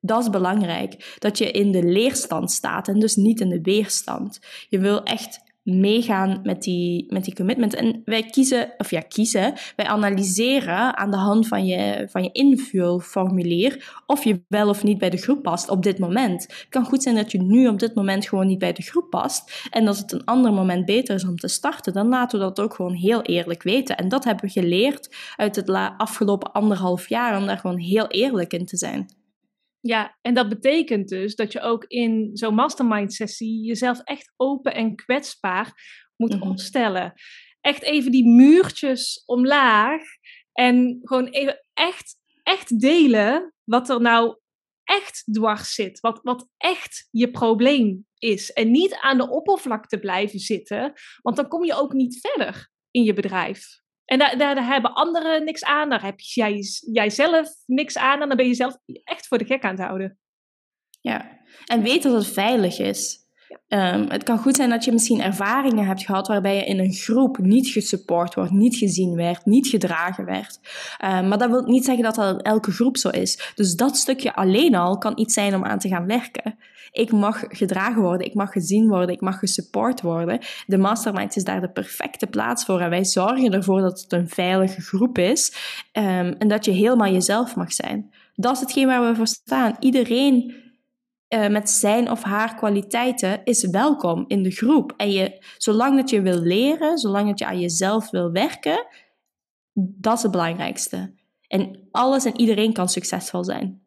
Dat is belangrijk. Dat je in de leerstand staat en dus niet in de weerstand. Je wil echt meegaan met die, met die commitment. En wij kiezen, of ja, kiezen, wij analyseren aan de hand van je, van je invulformulier of je wel of niet bij de groep past op dit moment. Het kan goed zijn dat je nu op dit moment gewoon niet bij de groep past en dat het een ander moment beter is om te starten. Dan laten we dat ook gewoon heel eerlijk weten. En dat hebben we geleerd uit het afgelopen anderhalf jaar om daar gewoon heel eerlijk in te zijn. Ja, en dat betekent dus dat je ook in zo'n mastermind sessie jezelf echt open en kwetsbaar moet mm opstellen. Echt even die muurtjes omlaag en gewoon even echt, echt delen wat er nou echt dwars zit, wat, wat echt je probleem is. En niet aan de oppervlakte blijven zitten, want dan kom je ook niet verder in je bedrijf. En daar, hebben anderen niks aan, daar heb jij, jij zelf niks aan en dan ben je zelf echt voor de gek aan het houden. Ja, en weet dat het veilig is. Ehm, het kan goed zijn dat je misschien ervaringen hebt gehad waarbij je in een groep niet gesupport wordt, niet gezien werd, niet gedragen werd. Um, maar dat wil niet zeggen dat dat elke groep zo is. Dus dat stukje alleen al kan iets zijn om aan te gaan werken. Ik mag gedragen worden, ik mag gezien worden, ik mag gesupport worden. De mastermind is daar de perfecte plaats voor en wij zorgen ervoor dat het een veilige groep is um, en dat je helemaal jezelf mag zijn. Dat is hetgeen waar we voor staan. Iedereen uh, met zijn of haar kwaliteiten is welkom in de groep. En je, zolang dat je wil leren, zolang dat je aan jezelf wil werken, dat is het belangrijkste. En alles en iedereen kan succesvol zijn.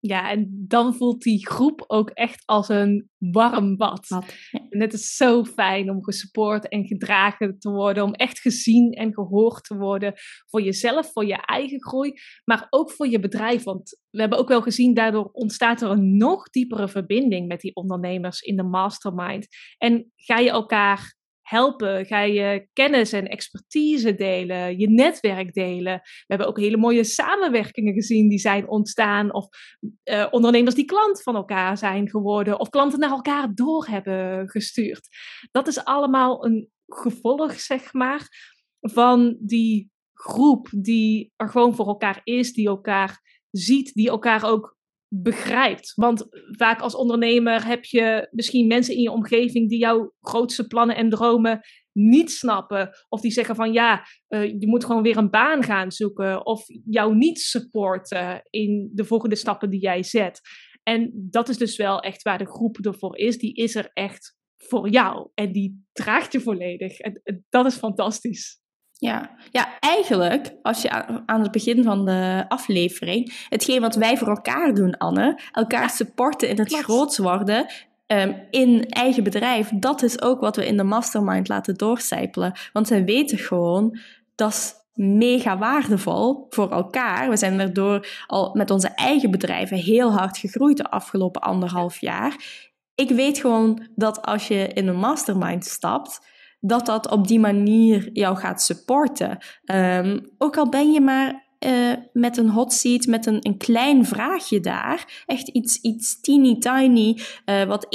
Ja, en dan voelt die groep ook echt als een warm bad. En het is zo fijn om gesupport en gedragen te worden, om echt gezien en gehoord te worden voor jezelf, voor je eigen groei, maar ook voor je bedrijf. Want we hebben ook wel gezien, daardoor ontstaat er een nog diepere verbinding met die ondernemers in de mastermind. En ga je elkaar helpen? Ga je kennis en expertise delen, je netwerk delen? We hebben ook hele mooie samenwerkingen gezien die zijn ontstaan, of uh, ondernemers die klant van elkaar zijn geworden, of klanten naar elkaar door hebben gestuurd. Dat is allemaal een gevolg, zeg maar, van die groep die er gewoon voor elkaar is, die elkaar ziet, die elkaar ook begrijpt. Want vaak als ondernemer heb je misschien mensen in je omgeving die jouw grootste plannen en dromen niet snappen. Of die zeggen van ja, uh, je moet gewoon weer een baan gaan zoeken. Of jou niet supporten in de volgende stappen die jij zet. En dat is dus wel echt waar de groep ervoor is. Die is er echt voor jou. En die draagt je volledig. En dat is fantastisch. Ja. ja, eigenlijk, als je aan het begin van de aflevering, hetgeen wat wij voor elkaar doen, Anne, elkaar supporten in het groots worden, um, in eigen bedrijf, dat is ook wat we in de mastermind laten doorcijpelen. Want we weten gewoon, dat is mega waardevol voor elkaar. We zijn daardoor al met onze eigen bedrijven heel hard gegroeid de afgelopen anderhalf jaar. Ik weet gewoon dat als je in een mastermind stapt, dat dat op die manier jou gaat supporten. Um, ook al ben je maar uh, met een hot seat, met een, een klein vraagje daar. Echt iets, iets teeny tiny, uh, wat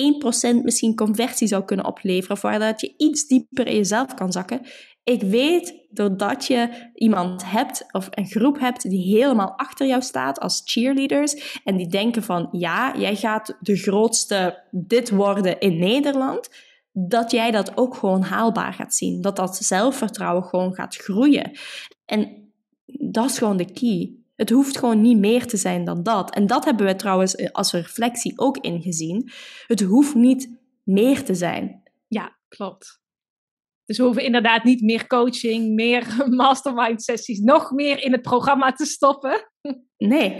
1% misschien conversie zou kunnen opleveren, of waar dat je iets dieper in jezelf kan zakken. Ik weet, doordat je iemand hebt of een groep hebt die helemaal achter jou staat als cheerleaders en die denken van ja, jij gaat de grootste dit worden in Nederland dat jij dat ook gewoon haalbaar gaat zien. Dat dat zelfvertrouwen gewoon gaat groeien. En dat is gewoon de key. Het hoeft gewoon niet meer te zijn dan dat. En dat hebben we trouwens als reflectie ook ingezien. Het hoeft niet meer te zijn. Ja, klopt. Dus we hoeven inderdaad niet meer coaching, meer mastermind sessies, nog meer in het programma te stoppen. Nee.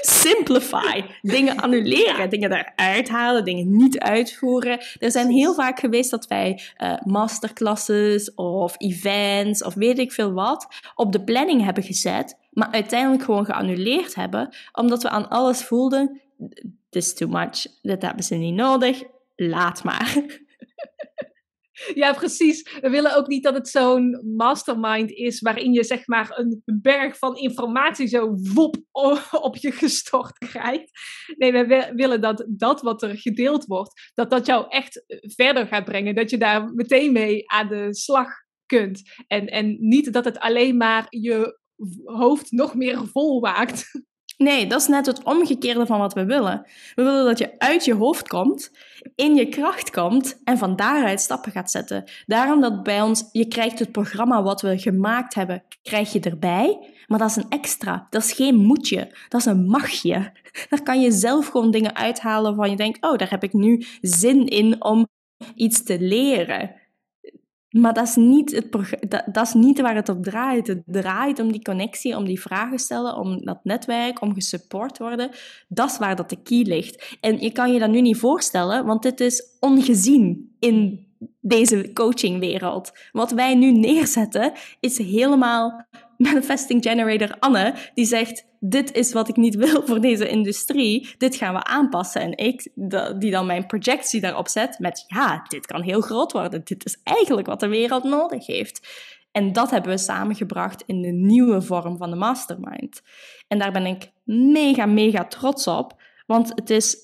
Simplify. Dingen annuleren, dingen eruit halen, dingen niet uitvoeren. Er zijn heel vaak geweest dat wij uh, masterclasses of events of weet ik veel wat op de planning hebben gezet, maar uiteindelijk gewoon geannuleerd hebben, omdat we aan alles voelden: this is too much, dat hebben ze niet nodig, laat maar. Ja, precies. We willen ook niet dat het zo'n mastermind is waarin je zeg maar een berg van informatie zo wop op je gestort krijgt. Nee, we willen dat dat wat er gedeeld wordt, dat dat jou echt verder gaat brengen. Dat je daar meteen mee aan de slag kunt. En, en niet dat het alleen maar je hoofd nog meer vol maakt. Nee, dat is net het omgekeerde van wat we willen. We willen dat je uit je hoofd komt, in je kracht komt en van daaruit stappen gaat zetten. Daarom dat bij ons, je krijgt het programma wat we gemaakt hebben, krijg je erbij. Maar dat is een extra. Dat is geen moetje. Dat is een magje. Daar kan je zelf gewoon dingen uithalen van je denkt, oh, daar heb ik nu zin in om iets te leren. Maar dat is, niet het dat, dat, is niet waar het op draait. Het draait om die connectie, om die vragen stellen, om dat netwerk, om gesupport worden. Dat is waar dat de key ligt. En je kan je dat nu niet voorstellen, want dit is ongezien in deze coachingwereld. Wat wij nu neerzetten, is helemaal manifesting generator Anne, die zegt: Dit is wat ik niet wil voor deze industrie, dit gaan we aanpassen. En ik, die dan mijn projectie daarop zet met: Ja, dit kan heel groot worden, dit is eigenlijk wat de wereld nodig heeft. En dat hebben we samengebracht in de nieuwe vorm van de mastermind. En daar ben ik mega, mega trots op, want het is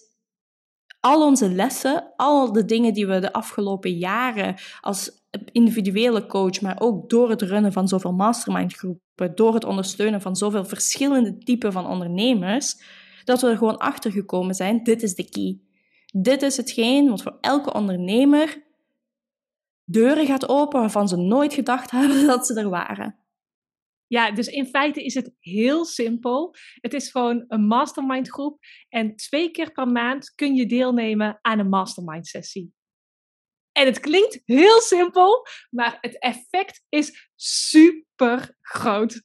al onze lessen, al de dingen die we de afgelopen jaren als individuele coach, maar ook door het runnen van zoveel mastermind door het ondersteunen van zoveel verschillende typen van ondernemers, dat we er gewoon achter gekomen zijn: dit is de key. Dit is hetgeen wat voor elke ondernemer deuren gaat openen waarvan ze nooit gedacht hebben dat ze er waren. Ja, dus in feite is het heel simpel. Het is gewoon een mastermind groep en twee keer per maand kun je deelnemen aan een mastermind sessie. En het klinkt heel simpel, maar het effect is super groot.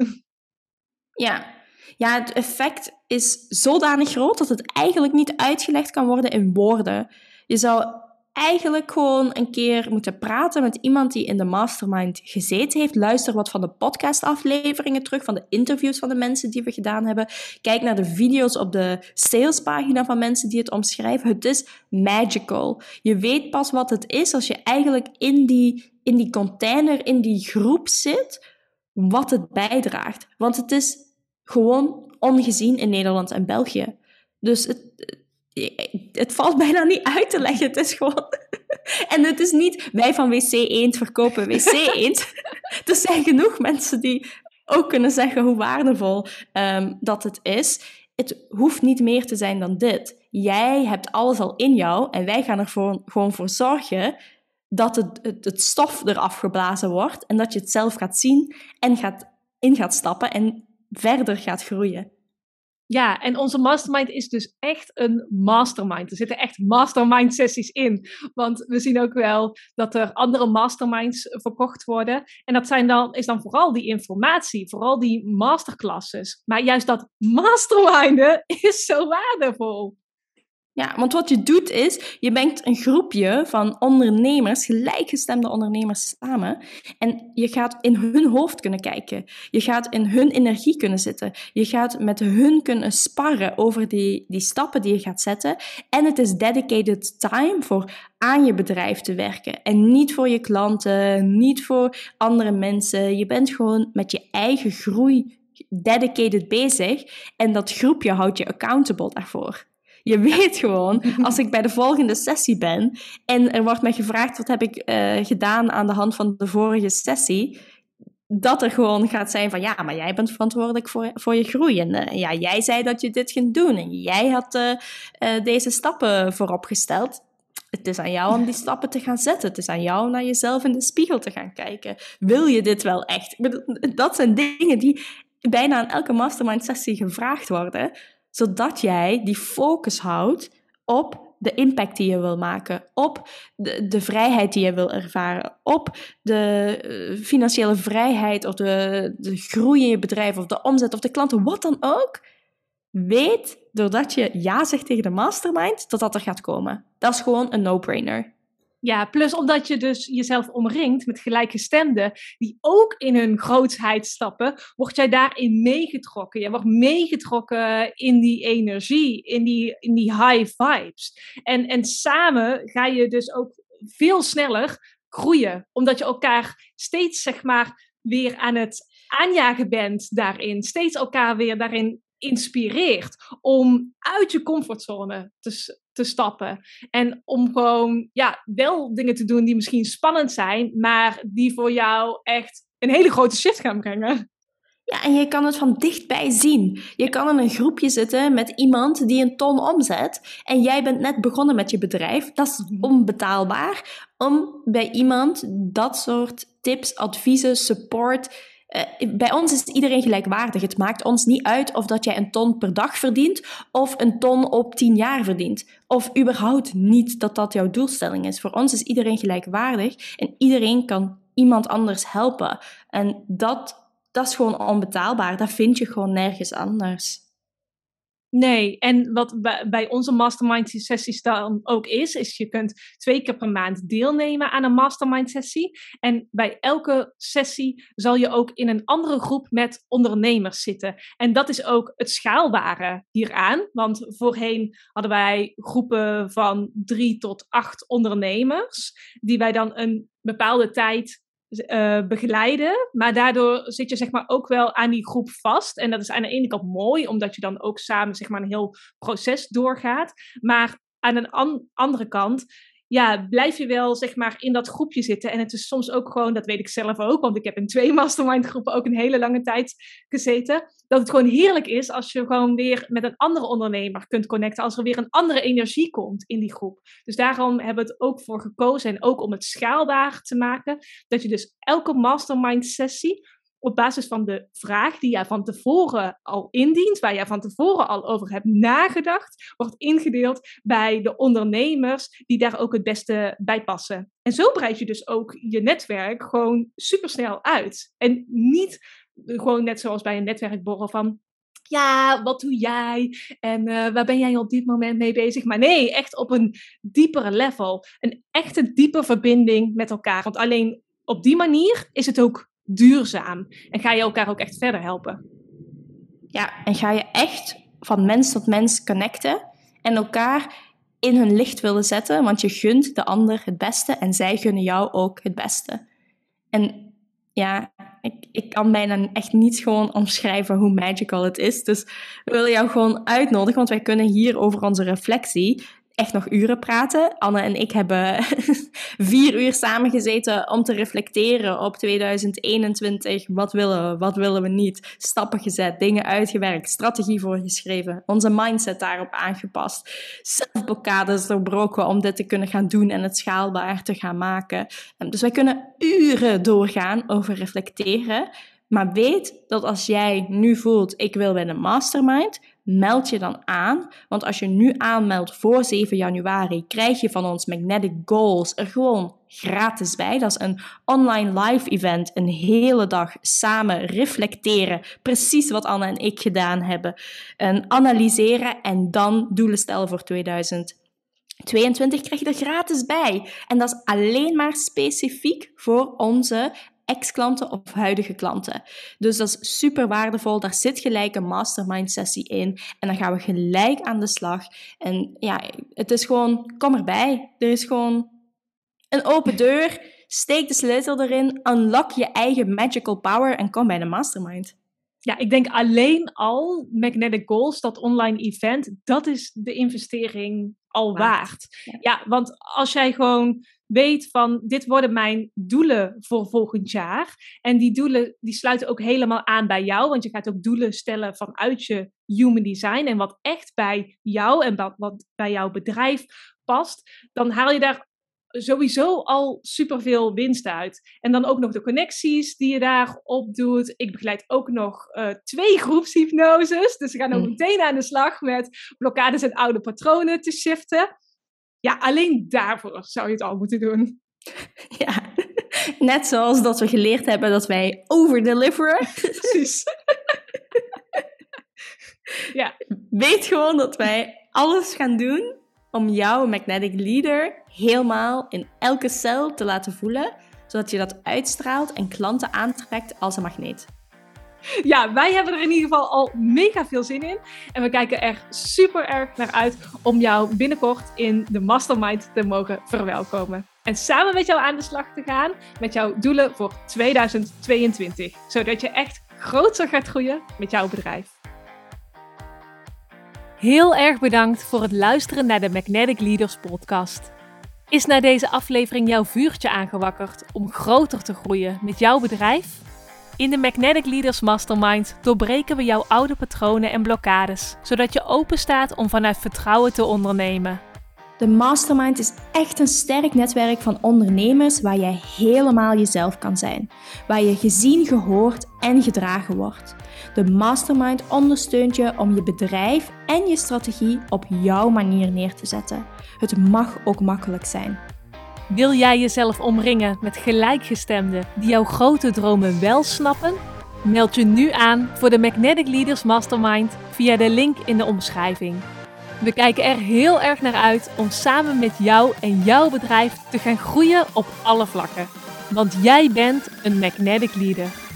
Ja. ja, het effect is zodanig groot dat het eigenlijk niet uitgelegd kan worden in woorden. Je zou eigenlijk gewoon een keer moeten praten met iemand die in de mastermind gezeten heeft. Luister wat van de podcastafleveringen terug, van de interviews van de mensen die we gedaan hebben. Kijk naar de video's op de salespagina van mensen die het omschrijven. Het is magical. Je weet pas wat het is als je eigenlijk in die in die container, in die groep zit, wat het bijdraagt. Want het is gewoon ongezien in Nederland en België. Dus het, het valt bijna niet uit te leggen. Het is gewoon. En het is niet wij van WC Eend verkopen WC Eend. er zijn genoeg mensen die ook kunnen zeggen hoe waardevol um, dat het is. Het hoeft niet meer te zijn dan dit. Jij hebt alles al in jou en wij gaan er voor, gewoon voor zorgen dat het, het, het stof eraf geblazen wordt en dat je het zelf gaat zien en gaat, in gaat stappen en verder gaat groeien. Ja, en onze mastermind is dus echt een mastermind. Er zitten echt mastermind sessies in. Want we zien ook wel dat er andere masterminds verkocht worden. En dat zijn dan, is dan vooral die informatie, vooral die masterclasses. Maar juist dat masterminden is zo waardevol. Ja, want wat je doet is, je brengt een groepje van ondernemers, gelijkgestemde ondernemers samen. En je gaat in hun hoofd kunnen kijken. Je gaat in hun energie kunnen zitten. Je gaat met hun kunnen sparren over die, die stappen die je gaat zetten. En het is dedicated time voor aan je bedrijf te werken. En niet voor je klanten, niet voor andere mensen. Je bent gewoon met je eigen groei dedicated bezig. En dat groepje houdt je accountable daarvoor. Je weet gewoon, als ik bij de volgende sessie ben en er wordt mij gevraagd wat heb ik uh, gedaan aan de hand van de vorige sessie, dat er gewoon gaat zijn van ja, maar jij bent verantwoordelijk voor, voor je groei. En uh, ja, jij zei dat je dit ging doen en jij had uh, deze stappen vooropgesteld. Het is aan jou om die stappen te gaan zetten. Het is aan jou naar jezelf in de spiegel te gaan kijken. Wil je dit wel echt? Dat zijn dingen die bijna aan elke mastermind sessie gevraagd worden zodat jij die focus houdt op de impact die je wil maken, op de, de vrijheid die je wil ervaren, op de uh, financiële vrijheid of de, de groei in je bedrijf of de omzet of de klanten, wat dan ook. Weet, doordat je ja zegt tegen de mastermind, dat dat er gaat komen. Dat is gewoon een no-brainer. Ja, plus omdat je dus jezelf omringt met gelijkgestemden die ook in hun grootsheid stappen, word jij daarin meegetrokken. Je wordt meegetrokken in die energie, in die, in die high vibes. En, en samen ga je dus ook veel sneller groeien, omdat je elkaar steeds, zeg maar, weer aan het aanjagen bent daarin. Steeds elkaar weer daarin inspireert om uit je comfortzone te, te stappen. En om gewoon ja, wel dingen te doen die misschien spannend zijn, maar die voor jou echt een hele grote shift gaan brengen. Ja, en je kan het van dichtbij zien. Je kan in een groepje zitten met iemand die een ton omzet en jij bent net begonnen met je bedrijf. Dat is mhm. onbetaalbaar om bij iemand dat soort tips, adviezen, support uh, bij ons is iedereen gelijkwaardig. Het maakt ons niet uit of dat jij een ton per dag verdient of een ton op tien jaar verdient. Of überhaupt niet dat dat jouw doelstelling is. Voor ons is iedereen gelijkwaardig en iedereen kan iemand anders helpen. En dat, dat is gewoon onbetaalbaar. Dat vind je gewoon nergens anders. Nee, en wat bij onze mastermind sessies dan ook is, is je kunt twee keer per maand deelnemen aan een mastermind sessie. En bij elke sessie zal je ook in een andere groep met ondernemers zitten. En dat is ook het schaalbare hieraan. Want voorheen hadden wij groepen van drie tot acht ondernemers, die wij dan een bepaalde tijd uh, begeleiden. Maar daardoor zit je zeg maar ook wel aan die groep vast. En dat is aan de ene kant mooi, omdat je dan ook samen zeg maar een heel proces doorgaat. Maar aan een andere kant ja, blijf je wel zeg maar in dat groepje zitten. En het is soms ook gewoon, dat weet ik zelf ook, want ik heb in twee mastermind groepen ook een hele lange tijd gezeten. Dat het gewoon heerlijk is als je gewoon weer met een andere ondernemer kunt connecten. Als er weer een andere energie komt in die groep. Dus daarom hebben we het ook voor gekozen en ook om het schaalbaar te maken. Dat je dus elke mastermind sessie op basis van de vraag die jij van tevoren al indient, waar jij van tevoren al over hebt nagedacht, wordt ingedeeld bij de ondernemers die daar ook het beste bij passen. En zo breid je dus ook je netwerk gewoon supersnel uit. En niet gewoon net zoals bij een netwerkborrel van ja, wat doe jij? En uh, waar ben jij op dit moment mee bezig? Maar nee, echt op een diepere level. Een echte diepe verbinding met elkaar. Want alleen op die manier is het ook duurzaam. En ga je elkaar ook echt verder helpen. Ja, en ga je echt van mens tot mens connecten en elkaar in hun licht willen zetten, want je gunt de ander het beste en zij gunnen jou ook het beste. En ja, ik, ik kan bijna echt niet gewoon omschrijven hoe magical het is. Dus we willen jou gewoon uitnodigen, want wij kunnen hier over onze reflectie echt nog uren praten. Anne en ik hebben vier uur samengezeten om te reflecteren op 2021. Wat willen we, wat willen we niet? Stappen gezet, dingen uitgewerkt, strategie voorgeschreven, onze mindset daarop aangepast. Zelfblokkades doorbroken om dit te kunnen gaan doen en het schaalbaar te gaan maken. Dus wij kunnen uren doorgaan over reflecteren. Maar weet dat als jij nu voelt, ik wil bij de mastermind, meld je dan aan. Want als je nu aanmeldt voor 7 januari, krijg je van ons Magnetic Goals er gewoon gratis bij. Dat is een online live event, een hele dag samen reflecteren. Precies wat Anne en ik gedaan hebben. En analyseren en dan doelen stellen voor 2022 krijg je er gratis bij. En dat is alleen maar specifiek voor onze ex-klanten of huidige klanten. Dus dat is super waardevol. Daar zit gelijk een mastermind sessie in. En dan gaan we gelijk aan de slag. En ja, het is gewoon, kom erbij. Er is gewoon een open deur. Steek de sleutel erin. Unlock je eigen magical power en kom bij de mastermind. Ja, ik denk alleen al Magnetic Goals, dat online event, dat is de investering al waard. Ja, want als jij gewoon weet van dit worden mijn doelen voor volgend jaar. En die doelen die sluiten ook helemaal aan bij jou. Want je gaat ook doelen stellen vanuit je human design. En wat echt bij jou en wat, bij jouw bedrijf past. Dan haal je daar sowieso al superveel winst uit. En dan ook nog de connecties die je daarop doet. Ik begeleid ook nog uh, twee groepshypnoses. Dus we gaan ook mm. meteen aan de slag met blokkades en oude patronen te shiften. Ja, alleen daarvoor zou je het al moeten doen. Ja, net zoals dat we geleerd hebben dat wij overdeliveren. Precies. ja. Weet gewoon dat wij alles gaan doen om jouw magnetic leader helemaal in elke cel te laten voelen, zodat je dat uitstraalt en klanten aantrekt als een magneet. Ja, wij hebben er in ieder geval al mega veel zin in. En we kijken er super erg naar uit om jou binnenkort in de Mastermind te mogen verwelkomen. En samen met jou aan de slag te gaan met jouw doelen voor 2022. Zodat je echt groter gaat groeien met jouw bedrijf. Heel erg bedankt voor het luisteren naar de Magnetic Leaders podcast. Is na deze aflevering jouw vuurtje aangewakkerd om groter te groeien met jouw bedrijf? In de Magnetic Leaders Mastermind doorbreken we jouw oude patronen en blokkades, zodat je open staat om vanuit vertrouwen te ondernemen. De Mastermind is echt een sterk netwerk van ondernemers waar jij helemaal jezelf kan zijn, waar je gezien, gehoord en gedragen wordt. De Mastermind ondersteunt je om je bedrijf en je strategie op jouw manier neer te zetten. Het mag ook makkelijk zijn. Wil jij jezelf omringen met gelijkgestemden die jouw grote dromen wel snappen? Meld je nu aan voor de Magnetic Leaders Mastermind via de link in de omschrijving. We kijken er heel erg naar uit om samen met jou en jouw bedrijf te gaan groeien op alle vlakken. Want jij bent een Magnetic Leader.